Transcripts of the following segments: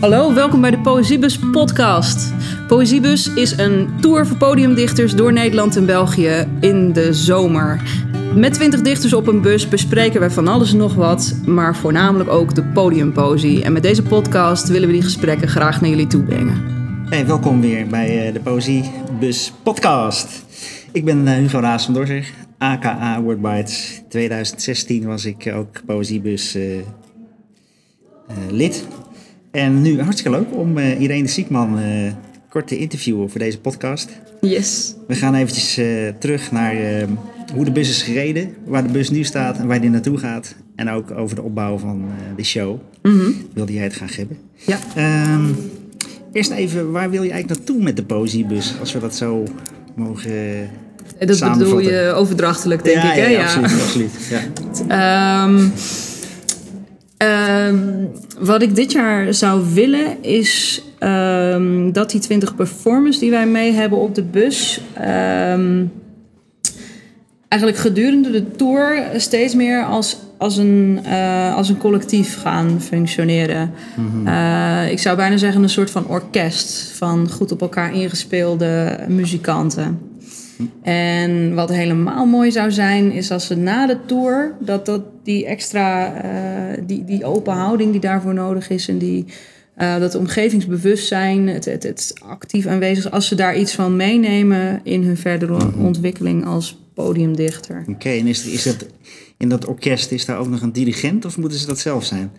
Hallo, welkom bij de Poëziebus podcast. Poëziebus is een tour voor podiumdichters door Nederland en België in de zomer. Met 20 dichters op een bus bespreken we van alles en nog wat, maar voornamelijk ook de podiumpoëzie. En met deze podcast willen we die gesprekken graag naar jullie toe brengen. Hey, welkom weer bij uh, de Poëziebus podcast. Ik ben uh, Hugo Raas van Dorzer, aka Wordbites. 2016 was ik ook Poëziebus uh, lid. En nu hartstikke leuk om uh, Irene Siekman uh, kort te interviewen voor deze podcast. Yes. We gaan eventjes uh, terug naar hoe de bus is gereden, waar de bus nu staat en waar die naartoe gaat. En ook over de opbouw van de show. Mm -hmm. Wilde jij het graag hebben? Ja. Um, eerst even, waar wil je eigenlijk naartoe met de poëziebus? Als we dat zo mogen Dat bedoel je overdrachtelijk, denk ja, ik, hè? Ja, absoluut. absoluut ja. Um, Um, wat ik dit jaar zou willen is um, dat die 20 performers die wij mee hebben op de bus. Um, eigenlijk gedurende de tour steeds meer als, als, een, uh, als een collectief gaan functioneren. Mm -hmm. uh, ik zou bijna zeggen een soort van orkest van goed op elkaar ingespeelde muzikanten. En wat helemaal mooi zou zijn, is als ze na de tour, dat, dat die extra, uh, die, die open houding die daarvoor nodig is en die, uh, dat omgevingsbewustzijn, het, het, het actief aanwezig, als ze daar iets van meenemen in hun verdere -hmm. ontwikkeling als podiumdichter. Oké, okay, en is, is dat, in dat orkest, is daar ook nog een dirigent of moeten ze dat zelf zijn?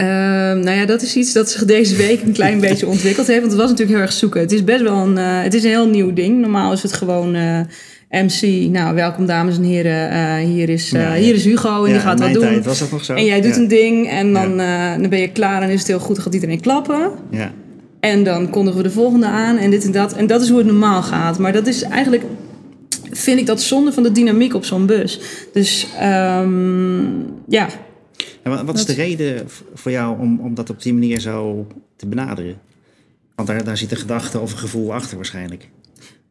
Uh, nou ja, dat is iets dat zich deze week een klein beetje ontwikkeld heeft. Want het was natuurlijk heel erg zoeken. Het is best wel een, uh, het is een heel nieuw ding. Normaal is het gewoon uh, MC. Nou, welkom dames en heren. hier, is, ja, hier is Hugo en ja, die gaat wat doen. Tijd was dat nog zo. En jij doet ja. een ding en dan, dan ben je klaar en is het heel goed. Dan gaat iedereen klappen. Ja. En dan kondigen we de volgende aan en dit en dat. En dat is hoe het normaal gaat. Maar dat is eigenlijk vind ik dat zonde van de dynamiek op zo'n bus. Dus um, ja, en wat is de reden voor jou om, om dat op die manier zo te benaderen? Want daar, daar zit een gedachte of een gevoel achter waarschijnlijk.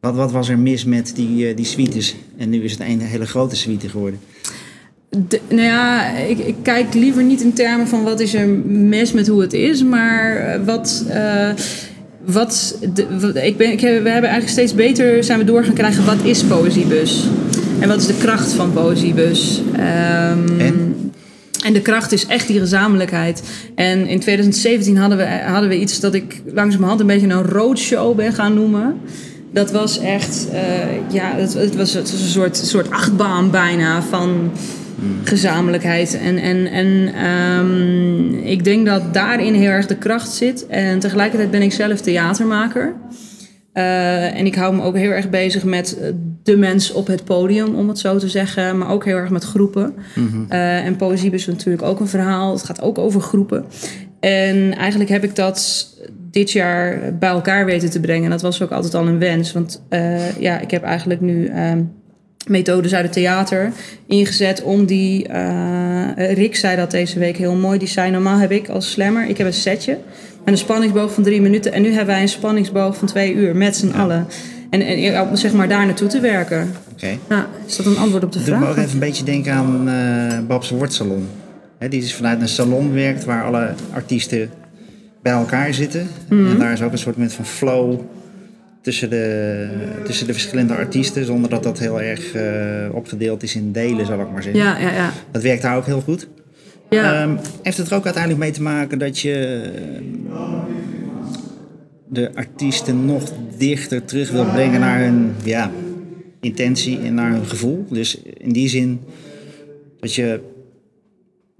Wat, wat was er mis met die, uh, die suites? En nu is het een hele grote suite geworden. De, nou ja, ik, ik, kijk liever niet in termen van wat is er mis met hoe het is, maar wat. Uh, wat de, ik ben, ik, we hebben eigenlijk steeds beter zijn we door gaan krijgen wat is Poëziebus en wat is de kracht van Poëziebus. Um, en? En de kracht is echt die gezamenlijkheid. En in 2017 hadden we, hadden we iets dat ik langzamerhand een beetje een roadshow ben gaan noemen. Dat was echt, uh, ja, het, was, het was een soort, soort achtbaan bijna van gezamenlijkheid. En, en, en um, ik denk dat daarin heel erg de kracht zit. En tegelijkertijd ben ik zelf theatermaker. Uh, en ik hou me ook heel erg bezig met de mens op het podium, om het zo te zeggen. Maar ook heel erg met groepen. Mhm. Mm -hmm. uh, en poëzie is natuurlijk ook een verhaal. Het gaat ook over groepen. En eigenlijk heb ik dat dit jaar bij elkaar weten te brengen. En dat was ook altijd al een wens. Want uh, ja, ik heb eigenlijk nu methodes uit het theater ingezet om die... Rick zei dat deze week heel mooi. Die zei, normaal heb ik als slammer, ik heb een setje... En een spanningsboog van drie minuten. En nu hebben wij een spanningsboog van twee uur met z'n ja. allen. En, en zeg maar daar naartoe te werken. Okay. Nou, is dat een antwoord op de Doe vraag? Ik ook even een beetje denken aan uh, Babs Woordsalon. He, die dus vanuit een salon werkt waar alle artiesten bij elkaar zitten. Mhm. En daar is ook een soort van flow tussen de, tussen de verschillende artiesten. Zonder dat dat heel erg uh, opgedeeld is in delen, zal ik maar zeggen. Ja, ja, ja. Dat werkt daar ook heel goed. Ja. Um, heeft het er ook uiteindelijk mee te maken dat je de artiesten nog dichter terug wil brengen naar hun ja, intentie en naar hun gevoel? Dus in die zin dat je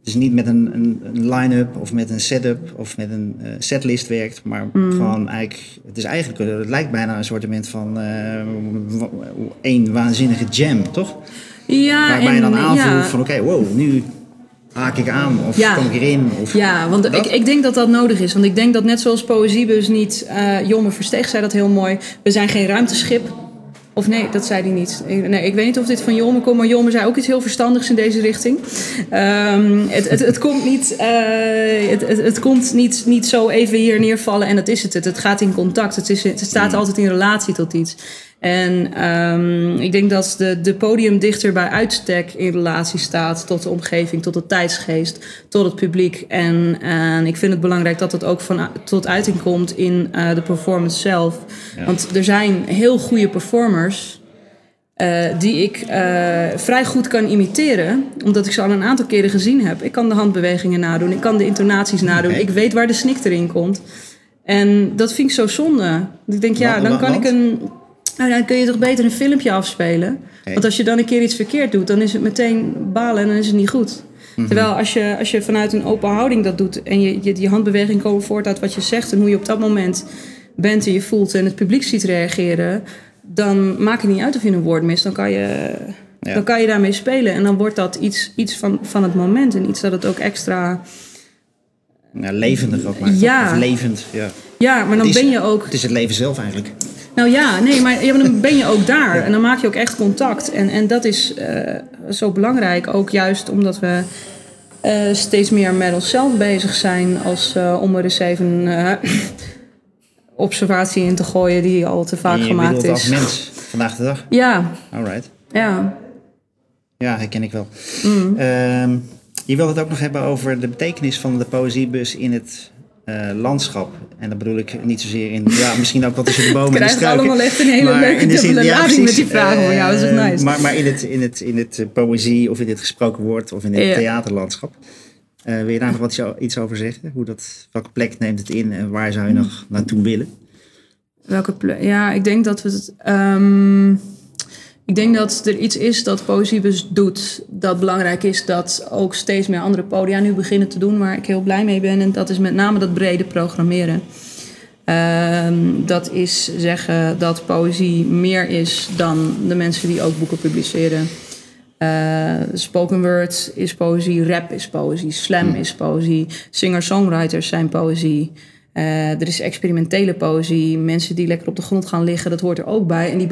dus niet met een, een, een line-up of met een setup of met een uh, setlist werkt, maar Mm. gewoon eigenlijk, het is eigenlijk, het lijkt bijna een soort van uh, één waanzinnige jam, toch? Ja, Waarbij je en, dan aanvoelt ja. van oké, wow, nu haak ik aan of Ja. kom ik erin? Of, Ja, want ik, ik denk dat dat nodig is. Want ik denk dat net zoals Poëziebus niet... eh Jomme Versteeg zei dat heel mooi. We zijn geen ruimteschip. Of nee, dat zei hij niet. Ik- Nee, ik weet niet of dit van Jomme komt, maar Jomme zei ook iets heel verstandigs in deze richting. Ehm, het, het, het komt, niet, eh, het, het, het komt niet, niet zo even hier neervallen en dat is het. Het, het gaat in contact. Het, is, het staat altijd in relatie tot iets. En ehm, ik denk dat de, de podiumdichter bij uitstek in relatie staat tot de omgeving, tot de tijdsgeest, tot het publiek. En, en ik vind het belangrijk dat het ook van, tot uiting komt in eh, de performance zelf. Want er zijn heel goede performers uh, die ik uh, vrij goed kan imiteren, omdat ik ze al een aantal keren gezien heb. Ik kan de handbewegingen nadoen, ik kan de intonaties nadoen, ik weet waar de snik erin komt. En dat vind ik zo zonde. Ik denk, ja, dan kan ik een. Nou, dan kun je toch beter een filmpje afspelen. Want als je dan een keer iets verkeerd doet, dan is het meteen balen en dan is het niet goed. Mhm. Terwijl als je, als je vanuit een open houding dat doet en je, je die handbeweging komen voort uit wat je zegt en hoe je op dat moment bent en je voelt en het publiek ziet reageren, dan maakt het niet uit of je een woord mist. Dan kan je, dan kan je daarmee spelen. En dan wordt dat iets, iets van, van het moment. En iets dat het ook extra... Ja, levendig ook maakt. Ja. Of levend, ja. Ja, maar dan ben je ook... Het is het leven zelf eigenlijk. Nou ja, nee, maar dan ben je ook daar. En dan maak je ook echt contact. En, en dat is uh, zo belangrijk. Ook juist omdat we uh, steeds meer met onszelf bezig zijn. Als uh, om er eens even observatie in te gooien die al te vaak gemaakt is. als mens vandaag de dag? Ja. Alright. Ja. Ja, herken ik wel. Mm. Uh, je wilt het ook nog hebben over de betekenis van de poëziebus in het uh, landschap. En dat bedoel ik niet zozeer in, ja, misschien ook wat tussen de bomen en de struiken. allemaal echt een hele leuke dubbele ja, lading met die vragen voor jou, dat is uh, nice. Maar, maar in, het, in, het, in het poëzie of in dit gesproken woord of in het theaterlandschap. Uh, wil je daar nog wat iets over zeggen? Hoe dat, welke plek neemt het in en waar zou je nog naartoe willen? Welke plek? Ja, ik denk dat we het. Um, ik denk dat er iets is dat Poëziebus doet. Dat belangrijk is dat ook steeds meer andere podia nu beginnen te doen. Waar ik heel blij mee ben. En dat is met name dat brede programmeren. Um, dat is zeggen dat poëzie meer is dan de mensen die ook boeken publiceren. Uh, spoken word is poëzie, rap is poëzie, slam is poëzie, singer-songwriters zijn poëzie. Uh, er is experimentele poëzie, mensen die lekker op de grond gaan liggen, dat hoort er ook bij. En, die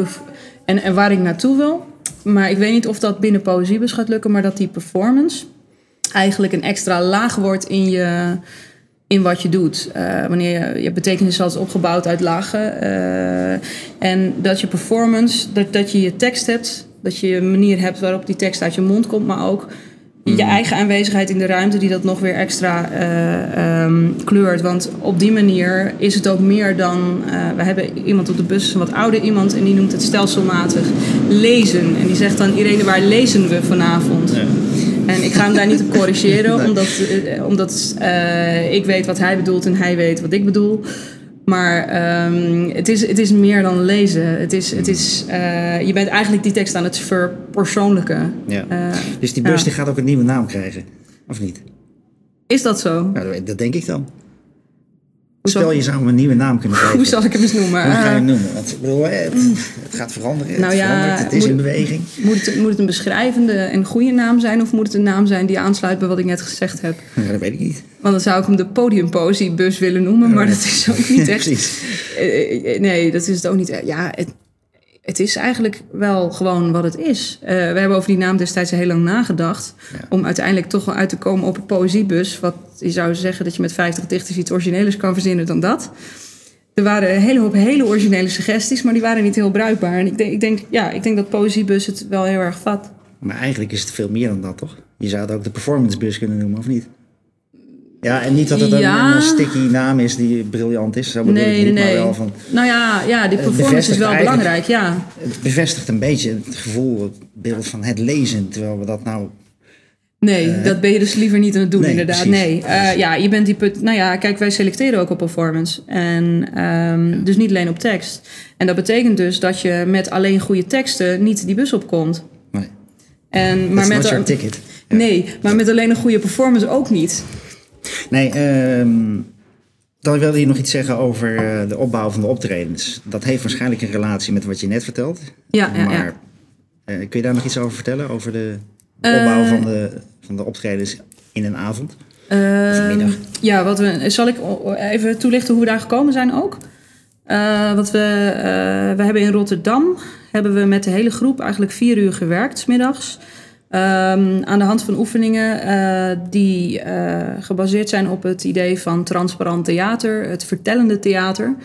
en, waar ik naartoe wil, maar ik weet niet of dat binnen Poëziebus gaat lukken, maar dat die performance eigenlijk een extra laag wordt in, je, in wat je doet. Uh, wanneer je, je betekenis is opgebouwd uit lagen. en dat je performance, dat, dat je je tekst hebt dat je een manier hebt waarop die tekst uit je mond komt, maar ook je mm. eigen aanwezigheid in de ruimte die dat nog weer extra uh, um, kleurt. Want op die manier is het ook meer dan. Uh, we hebben iemand op de bus, een wat ouder iemand, en die noemt het stelselmatig lezen. En die zegt dan: Irene, waar lezen we vanavond? Ja. En ik ga hem daar niet op corrigeren, omdat, uh, omdat ik weet wat hij bedoelt en hij weet wat ik bedoel. Maar um, het, is, het is meer dan lezen. Het is, het is, uh, je bent eigenlijk die tekst aan het verpersoonlijken. Ja. Uh, dus die bus ja. die gaat ook een nieuwe naam krijgen, of niet? Is dat zo? Nou, dat denk ik dan. Stel, je zou hem een nieuwe naam kunnen geven. Hoe zal ik hem eens noemen? Hoe ga je hem noemen? Want, ik bedoel, het, het gaat veranderen. Nou, het, ja, verandert, het is moet, in beweging. Moet het, moet het een beschrijvende en goede naam zijn? Of moet het een naam zijn die aansluit bij wat ik net gezegd heb? Ja, dat weet ik niet. Want dan zou ik hem de podiumposiebus willen noemen. Maar dat is ook niet echt... Precies. Nee, dat is het ook niet. Ja, het, het is eigenlijk wel gewoon wat het is. Uh, we hebben over die naam destijds heel lang nagedacht. Om uiteindelijk toch wel uit te komen op een poëziebus. Wat je zou zeggen dat je met 50 dichters iets origineels kan verzinnen dan dat. Er waren een hele hoop hele originele suggesties, maar die waren niet heel bruikbaar. En ik denk, ik denk, ja, ik denk dat poëziebus het wel heel erg vat. Maar eigenlijk is het veel meer dan dat, toch? Je zou het ook de performancebus kunnen noemen, of niet? Ja, en niet dat het een, sticky naam is die briljant is. Zo bedoel nee, ik niet, nee. maar wel van... Nou ja, ja die performance is wel belangrijk, ja. Het bevestigt een beetje het gevoel, het beeld van het lezen. Terwijl we dat nou... Nee, uh, dat ben je dus liever niet aan het doen, nee, inderdaad. Precies, nee, uh, ja, je bent die put... Nou ja, kijk, wij selecteren ook op performance. En um, ja. dus niet alleen op tekst. En dat betekent dus dat je met alleen goede teksten niet die bus opkomt. Nee. En, maar met een, ticket. Ja. Nee, maar met alleen een goede performance ook niet. Nee, um, dan wilde je nog iets zeggen over uh, de opbouw van de optredens. Dat heeft waarschijnlijk een relatie met wat je net vertelt. Ja, ja, maar uh, kun je daar nog iets over vertellen? Over de, opbouw uh, van, de, van de optredens in een avond? of middag? Ja, wat we, zal ik even toelichten hoe we daar gekomen zijn ook? wat we, we hebben in Rotterdam hebben we met de hele groep eigenlijk vier uur gewerkt, smiddags. middags. Um, aan de hand van oefeningen uh, die uh, gebaseerd zijn op het idee van transparant theater, het vertellende theater.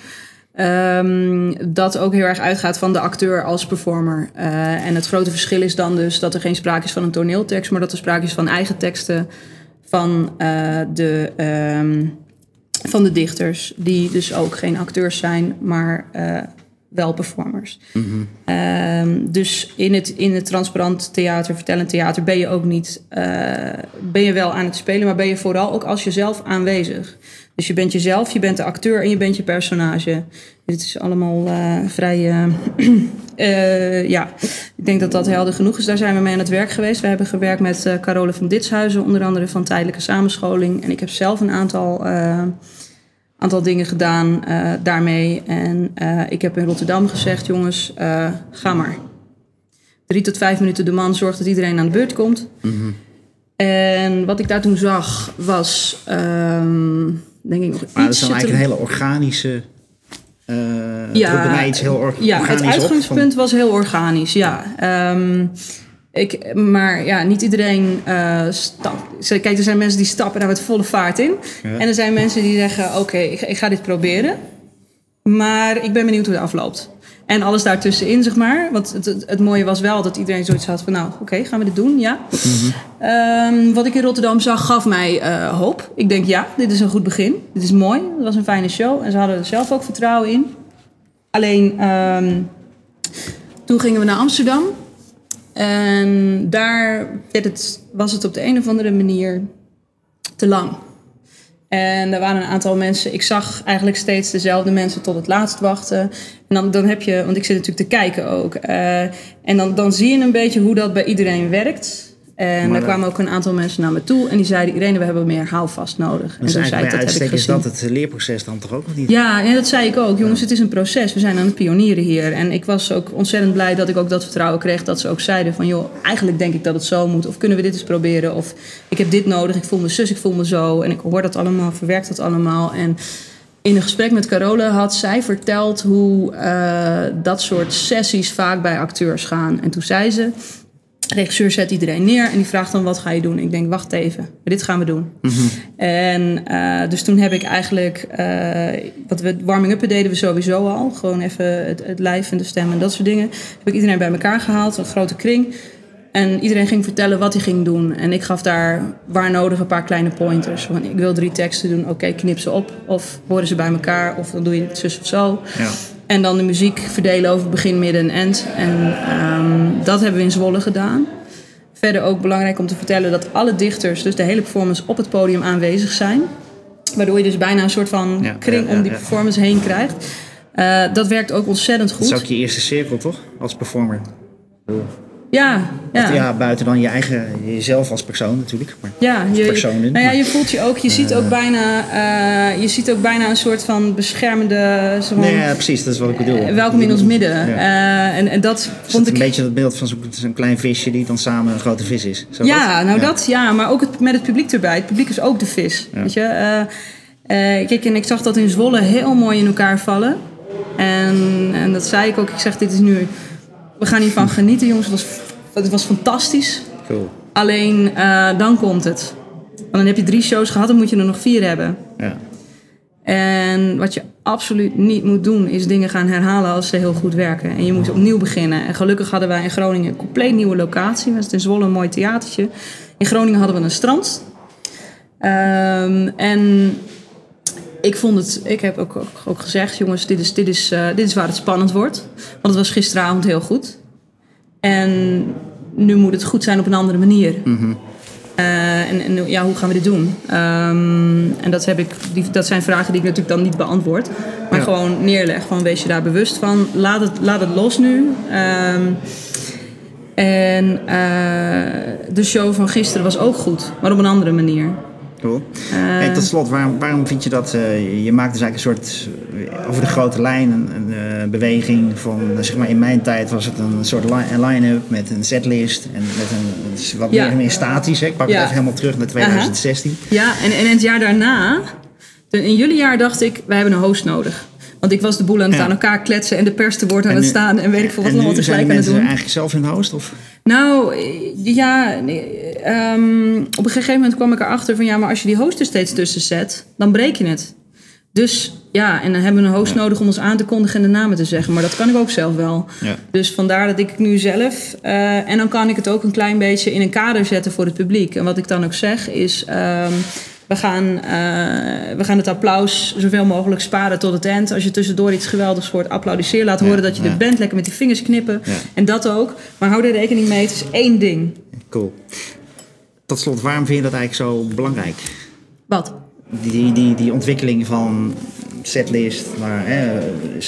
Ehm, dat ook heel erg uitgaat van de acteur als performer. Eh, en het grote verschil is dan dus dat er geen sprake is van een toneeltekst, maar dat er sprake is van eigen teksten van, eh, de, ehm, van de dichters. Die dus ook geen acteurs zijn, maar eh, wel performers. Ehm, dus in het, in het transparant theater, vertellend theater, ben je ook niet, ben je wel aan het spelen, maar ben je vooral ook als jezelf aanwezig. Dus je bent jezelf, je bent de acteur en je bent je personage. Dit is allemaal uh, vrij. Uh, ja, ik denk dat dat helder genoeg is. Daar zijn we mee aan het werk geweest. We hebben gewerkt met Carole van Ditshuizen, onder andere van tijdelijke samenscholing. En ik heb zelf een aantal, aantal dingen gedaan daarmee. En ik heb in Rotterdam gezegd: jongens, ga maar. Drie tot vijf minuten de man zorgt dat iedereen aan de beurt komt. Mm -hmm. En wat ik daar toen zag was. Um, denk ik nog maar dat is dan eigenlijk een hele organische. Ja, iets heel or ja, het uitgangspunt was heel organisch, ja. Um, ik, maar ja, niet iedereen uh, stapt. Kijk, er zijn mensen die stappen daar met volle vaart in. Ja. En er zijn mensen die zeggen: Oké, okay, ik, ik, ga dit proberen. Maar ik ben benieuwd hoe het afloopt. En alles daartussenin, zeg maar. Want het, het, het, mooie was wel dat iedereen zoiets had van... nou, oké, gaan we dit doen? Ja. Mm um, wat ik in Rotterdam zag, gaf mij uh, hoop. Ik denk, ja, dit is een goed begin. Dit is mooi. Het was een fijne show. En ze hadden er zelf ook vertrouwen in. Alleen, um, toen gingen we naar Amsterdam. En daar het, was het op de een of andere manier te lang. En er waren een aantal mensen, ik zag eigenlijk steeds dezelfde mensen tot het laatst wachten. En dan, dan heb je, want ik zit natuurlijk te kijken ook. Uh, en dan, dan zie je een beetje hoe dat bij iedereen werkt. En maar er kwamen ook een aantal mensen naar me toe en die zeiden: Irene, we hebben meer houvast nodig. En toen zei ik: dat heb ik Is dat het leerproces dan toch ook nog niet? Ja, en dat zei ik ook. Jongens, het is een proces. We zijn aan het pionieren hier. En ik was ook ontzettend blij dat ik ook dat vertrouwen kreeg. Dat ze ook zeiden: van joh, eigenlijk denk ik dat het zo moet. Of kunnen we dit eens proberen? Of ik heb dit nodig. Ik voel me zus, ik voel me zo. En ik hoor dat allemaal, verwerk dat allemaal. En in een gesprek met Carole had zij verteld hoe uh, dat soort sessies vaak bij acteurs gaan. En toen zei ze de regisseur zet iedereen neer en die vraagt dan wat ga je doen. Ik denk, wacht even, dit gaan we doen. Mm -hmm. En uh, dus toen heb ik eigenlijk, uh, wat we warming-up deden we sowieso al. Gewoon even het, het lijf en de stem en dat soort dingen. Heb ik iedereen bij elkaar gehaald, een grote kring. En iedereen ging vertellen wat hij ging doen. En ik gaf daar waar nodig een paar kleine pointers. Van, ik wil drie teksten doen, oké, knip ze op. Of horen ze bij elkaar, of dan doe je het zus of zo. Ja. En dan de muziek verdelen over begin, midden en eind. En um, dat hebben we in Zwolle gedaan. Verder ook belangrijk om te vertellen dat alle dichters, dus de hele performance, op het podium aanwezig zijn. Waardoor je dus bijna een soort van ja, kring ja, ja, om die performance heen krijgt. Uh, dat werkt ook ontzettend goed. Dat is ook je eerste cirkel, toch? Als performer. Ja, ja. Of, ja, buiten dan je eigen, jezelf als persoon natuurlijk. Maar ja, je, personen, nou ja, je voelt je ook, je ziet ook bijna, uh, je ziet ook bijna een soort van beschermende. Zo nee, ja, precies, dat is wat ik bedoel. Uh, welkom in ons midden. Ja. En, en dat vond ik. Een beetje dat beeld van zo'n klein visje die dan samen een grote vis is. Zo ja, dat? nou dat ja, maar ook het, met het publiek erbij. Het publiek is ook de vis. Weet je? kijk, en ik zag dat in Zwolle heel mooi in elkaar vallen. En, en dat zei ik ook. Ik zeg, dit is nu. We gaan hiervan genieten, jongens. Het was het was fantastisch. Cool. Alleen uh, dan komt het. Want dan heb je drie shows gehad, dan moet je er nog vier hebben. Ja. En wat je absoluut niet moet doen, is dingen gaan herhalen als ze heel goed werken. En je moet opnieuw beginnen. En gelukkig hadden wij in Groningen een compleet nieuwe locatie. We in Zwolle een mooi theatertje. In Groningen hadden we een strand. Um, en ik vond het, ik heb ook, ook, ook gezegd, jongens, dit is, dit, is, uh, dit is waar het spannend wordt. Want het was gisteravond heel goed. En nu moet het goed zijn op een andere manier. Mm -hmm. uh, en, en, ja, hoe gaan we dit doen? Um, en dat, heb ik, die, dat zijn vragen die ik natuurlijk dan niet beantwoord. Maar ja. gewoon neerleg. Van wees je daar bewust van. Laat het, laat het los nu. Um, en uh, de show van gisteren was ook goed. Maar op een andere manier. Cool. Hey, tot slot, waarom, waarom vind je dat... Uh, je maakt dus eigenlijk een soort... over de grote lijn een, een uh, beweging van... zeg maar in mijn tijd was het een soort line-up met een setlist... en met een, wat ja. meer, meer statisch. Hè? Ik pak ja. het even helemaal terug naar 2016. -huh. Ja, en, en het jaar daarna... In jullie jaar dacht ik, wij hebben een host nodig. Want ik was de boel aan het ja. aan elkaar kletsen en de pers te woord aan het staan en weet ik veel wat allemaal tegelijk aan het doen. eigenlijk zelf in de host? Of? Nou, ja, um, op een gegeven moment kwam ik erachter van ja, maar als je die host er steeds tussen zet, dan breek je het. Dus ja, en dan hebben we een host nodig om ons aan te kondigen en de namen te zeggen. Maar dat kan ik ook zelf wel. Ja. Dus vandaar dat ik nu zelf. eh, en dan kan ik het ook een klein beetje in een kader zetten voor het publiek. En wat ik dan ook zeg is. ehm, we gaan, eh, we gaan het applaus zoveel mogelijk sparen tot het eind. Als je tussendoor iets geweldigs hoort, applaudisseer. Laat Ja, horen dat je er bent. Lekker met die vingers knippen. En dat ook. Maar hou er rekening mee. Het is één ding. Cool. Tot slot, waarom vind je dat eigenlijk zo belangrijk? Wat? Die, die, die, ontwikkeling van setlist naar hè,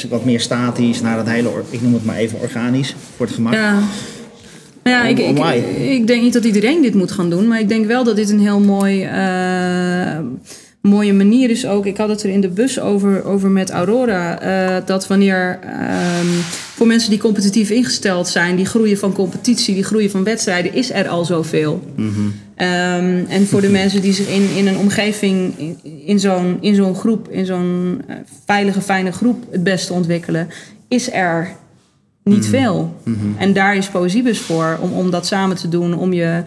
wat meer statisch, naar dat hele, ik noem het maar even organisch, voor het gemak. Ja. Nou ja, ik, ik, ik denk niet dat iedereen dit moet gaan doen. Maar ik denk wel dat dit een heel mooi, eh, mooie manier is ook. Ik had het er in de bus over, over met Aurora. eh, dat wanneer ehm, voor mensen die competitief ingesteld zijn... die groeien van competitie, die groeien van wedstrijden... is er al zoveel. Ehm, en voor de mensen die zich in, in een omgeving, in, in zo'n in zo'n groep... in zo'n eh, veilige, fijne groep het beste ontwikkelen... is er niet veel. En daar is Poëziebus voor, om, om dat samen te doen. Om je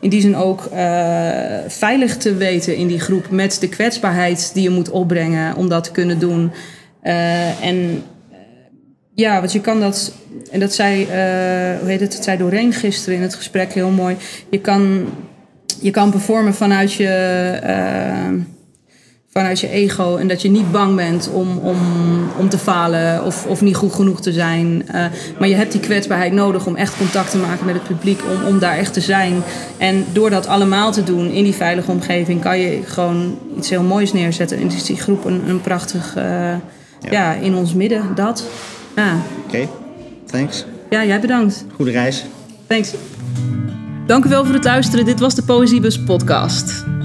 in die zin ook eh, veilig te weten in die groep... met de kwetsbaarheid die je moet opbrengen om dat te kunnen doen. Eh, en eh, ja, want je kan dat... En dat zei, hoe heet het, dat zei Doreen gisteren in het gesprek heel mooi. Je kan, je kan performen vanuit je... vanuit je ego en dat je niet bang bent om, om, om te falen of, of niet goed genoeg te zijn. Eh, maar je hebt die kwetsbaarheid nodig om echt contact te maken met het publiek, om, om daar echt te zijn. En door dat allemaal te doen in die veilige omgeving kan je gewoon iets heel moois neerzetten. En is die groep een, een prachtig, eh, ja. in ons midden, dat. Ja. Oké, thanks. ja, jij bedankt. Goede reis. Thanks. Dank u wel voor het luisteren. Dit was de Poëziebus podcast.